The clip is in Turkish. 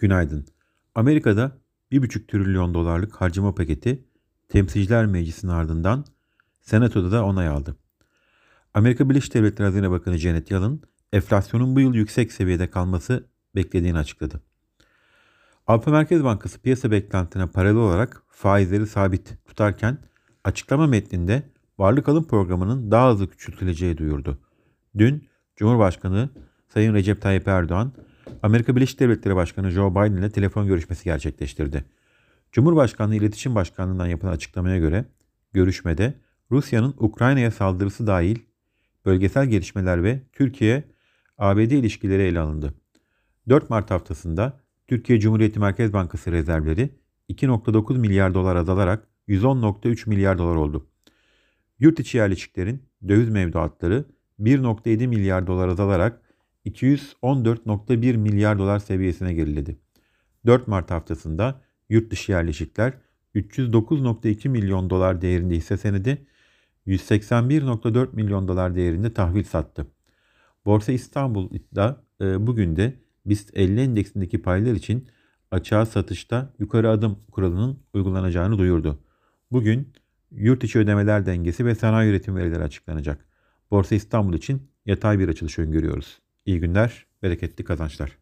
Günaydın. Amerika'da 1,5 trilyon dolarlık harcama paketi Temsilciler Meclisi'nin ardından Senato'da da onay aldı. Amerika Birleşik Devletleri Hazine Bakanı Janet Yellen, enflasyonun bu yıl yüksek seviyede kalması beklediğini açıkladı. Avrupa Merkez Bankası piyasa beklentine paralel olarak faizleri sabit tutarken açıklama metninde varlık alım programının daha hızlı küçültüleceği duyurdu. Dün Cumhurbaşkanı Sayın Recep Tayyip Erdoğan, Amerika Birleşik Devletleri Başkanı Joe Biden ile telefon görüşmesi gerçekleştirdi. Cumhurbaşkanlığı İletişim Başkanlığı'ndan yapılan açıklamaya göre görüşmede Rusya'nın Ukrayna'ya saldırısı dahil bölgesel gelişmeler ve Türkiye-ABD ilişkileri ele alındı. 4 Mart haftasında Türkiye Cumhuriyeti Merkez Bankası rezervleri 2.9 milyar dolar azalarak 110.3 milyar dolar oldu. Yurt içi yerleşiklerin döviz mevduatları 1.7 milyar dolar azalarak 214.1 milyar dolar seviyesine geriledi. 4 Mart haftasında yurt dışı yerleşikler 309.2 milyon dolar değerinde hisse senedi, 181.4 milyon dolar değerinde tahvil sattı. Borsa İstanbul'da e, bugün de BIST 50 endeksindeki paylar için açığa satışta yukarı adım kuralının uygulanacağını duyurdu. Bugün yurt içi ödemeler dengesi ve sanayi üretim verileri açıklanacak. Borsa İstanbul için yatay bir açılış öngörüyoruz. İyi günler, bereketli kazançlar.